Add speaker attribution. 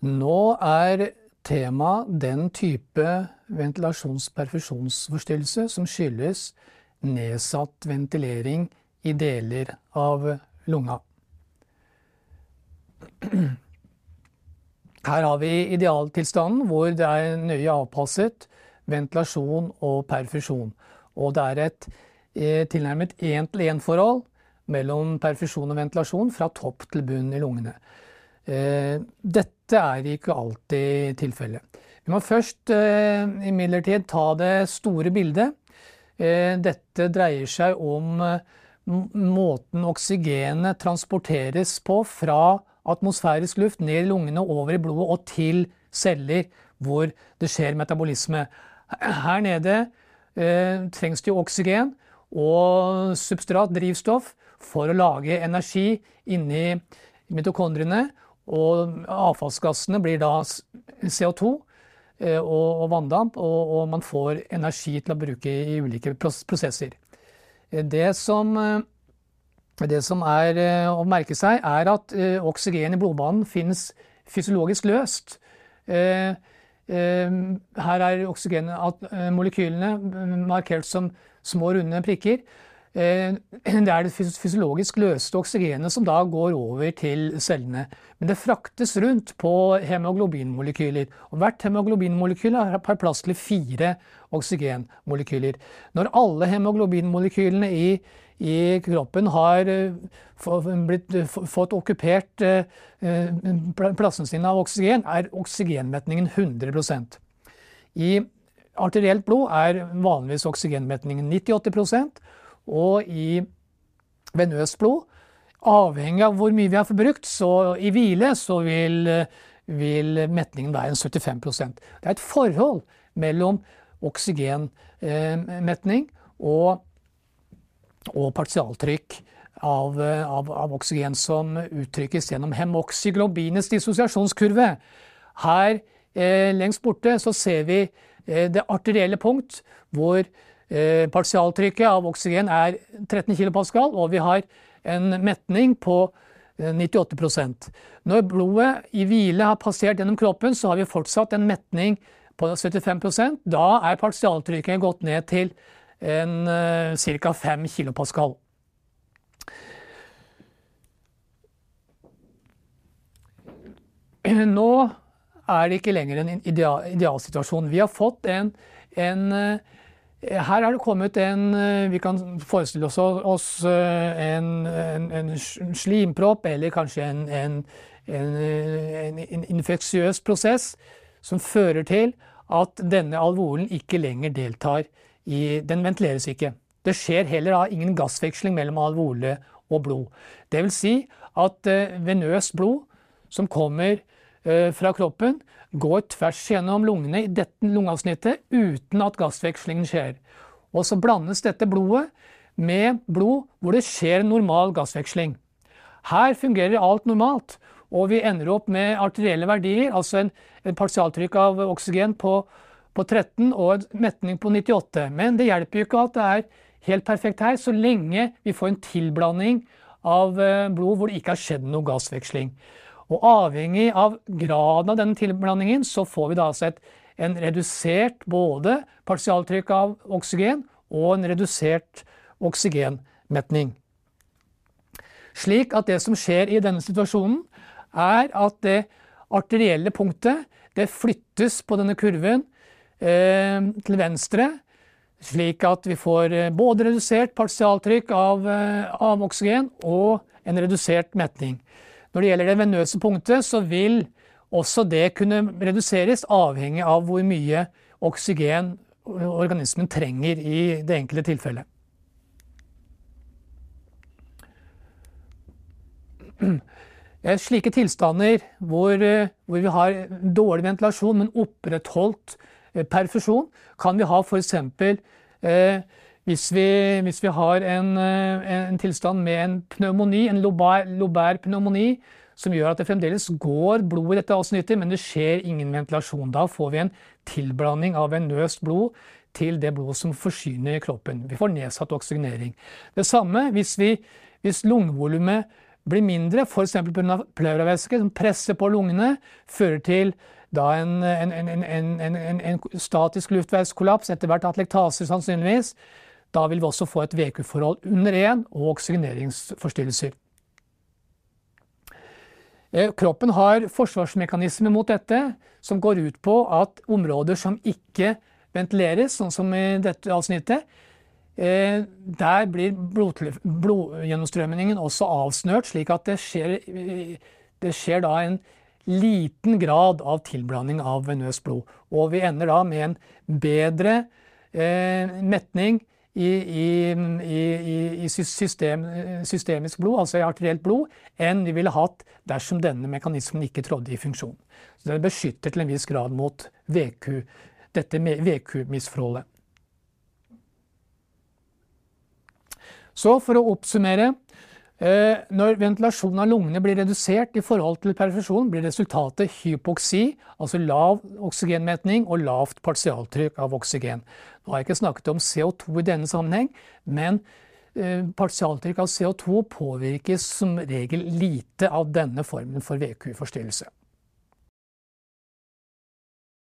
Speaker 1: Nå er tema den type ventilasjons-perfusjonsforstyrrelse som skyldes nedsatt ventilering i deler av lunga. Her har vi idealtilstanden hvor det er nøye avpasset ventilasjon og perfusjon. Og det er et eh, tilnærmet én-til-én-forhold mellom perfusjon og ventilasjon fra topp til bunn i lungene. Eh, dette er ikke alltid tilfellet. Vi må først eh, imidlertid ta det store bildet. Dette dreier seg om måten oksygenet transporteres på fra atmosfærisk luft ned i lungene, over i blodet og til celler hvor det skjer metabolisme. Her nede eh, trengs det jo oksygen og substrat, drivstoff, for å lage energi inni mitokondriene. Og avfallsgassene blir da CO2 eh, og, vanndamp, og, man får energi til å bruke i ulike prosesser. Eh, det som, eh, det som er å merke seg, er at oksygen i blodbanen finnes fysiologisk løst. Her er oksygenmolekylene markert som små, runde prikker. Ehm, det er det fysiologisk løste oksygenet som da går over til cellene. Men det fraktes rundt på hemoglobinmolekyler. Og hvert hemoglobinmolekyl har plass til fire oksygenmolekyler. Når alle hemoglobinmolekylene i i kroppen har eh, blitt, eh, fått okkupert eh, plassen sin av oksygen, er oksygenmetningen 100% I arterielt blod er vanligvis oksygenmetningen 90-80 og i venøst blod Avhengig av hvor mye vi har forbrukt, så i hvile så vil, vil metningen være en 75% Det er et forhold mellom oksygenmetning og og partialtrykk av, av, av, oksygen som uttrykkes gjennom hemoxyglobinets dissosiasjonskurve. Her eh, lengst borte så ser vi eh, det arterielle punkt hvor eh, partialtrykket av oksygen er 13 kPa, og vi har en metning på 98 eh, Når blodet i hvile har passert gjennom kroppen, så har vi fortsatt en metning på 75% Da er partialtrykket gått ned til en uh, ca. 5 kilopascal. Nå er det ikke lenger en ideal, idealsituasjon. Vi har fått en, en her er det kommet en uh, Vi kan forestille oss, uh, en, en, en, slimpropp eller kanskje en, en infeksiøs prosess som fører til at denne alvolen ikke lenger deltar i, den ventileres ikke. Det skjer heller da ingen gassveksling mellom alvole og blod. Vil si at venøst blod som kommer fra kroppen, går tvers gjennom lungene i dette lungeavsnittet uten at gassvekslingen skjer. Og så blandes dette blodet med blod hvor det skjer normal gassveksling. Her fungerer alt normalt, og vi ender opp med arterielle verdier, altså en, en partialtrykk av oksygen på på 13 og en metning på 98. Men det hjelper jo ikke at det er helt perfekt her, så lenge vi får en tilblanding av eh, blod hvor det ikke har skjedd noe gassveksling. Og avhengig av graden av denne tilblandingen, så får vi da altså et, en redusert både partialtrykk av oksygen og en redusert oksygenmetning. Slik at det som skjer i denne situasjonen, er at det arterielle punktet det flyttes på denne kurven Eh, til venstre, slik at vi får eh, både redusert partialtrykk av, eh, av oksygen og en redusert metning. Når det gjelder det venøse punktet, så vil også det kunne reduseres avhengig av hvor mye oksygen organismen trenger i det enkelte tilfellet. Slike tilstander hvor, hvor vi har dårlig ventilasjon, men opprettholdt Eh, perfusjon kan vi ha f.eks. Eh, hvis, vi, hvis vi har en, eh, en, tilstand med en pneumoni, en lobær, pneumoni, som gjør at det fremdeles går blod i dette avsnittet, men det skjer ingen ventilasjon. Da får vi en tilblanding av venøst blod til det blodet som forsyner kroppen. Vi får nedsatt oksygenering. Det samme hvis, vi, hvis lungevolumet blir mindre, f.eks. pga. pleuravæske som presser på lungene, fører til en, en, en, en, statisk luftveiskollaps, etter hvert atlektaser sannsynligvis. Da vil vi også få et VQ-forhold under 1 og oksygeneringsforstyrrelser. Eh, kroppen har forsvarsmekanismer mot dette, som går ut på at områder som ikke ventileres, sånn som i dette avsnittet, eh, der blir blodgjennomstrømningen også avsnørt, slik at det skjer, det skjer da en liten grad av tilblanding av venøst blod. Og vi ender da med en bedre eh, metning i, i, i system, systemisk blod, altså i arterielt blod, enn vi ville hatt dersom denne mekanismen ikke trådde i funksjon. Så Den beskytter til en viss grad mot VQ, dette VQ-misforholdet. Så for å oppsummere når ventilasjonen av lungene blir redusert i forhold til perfusjon, blir resultatet hypoksi, altså lav oksygenmetning og lavt partialtrykk av oksygen. Nå har jeg ikke snakket om CO2 i denne sammenheng, men eh, partialtrykk av CO2 påvirkes som regel lite av denne formen for VQ-forstyrrelse.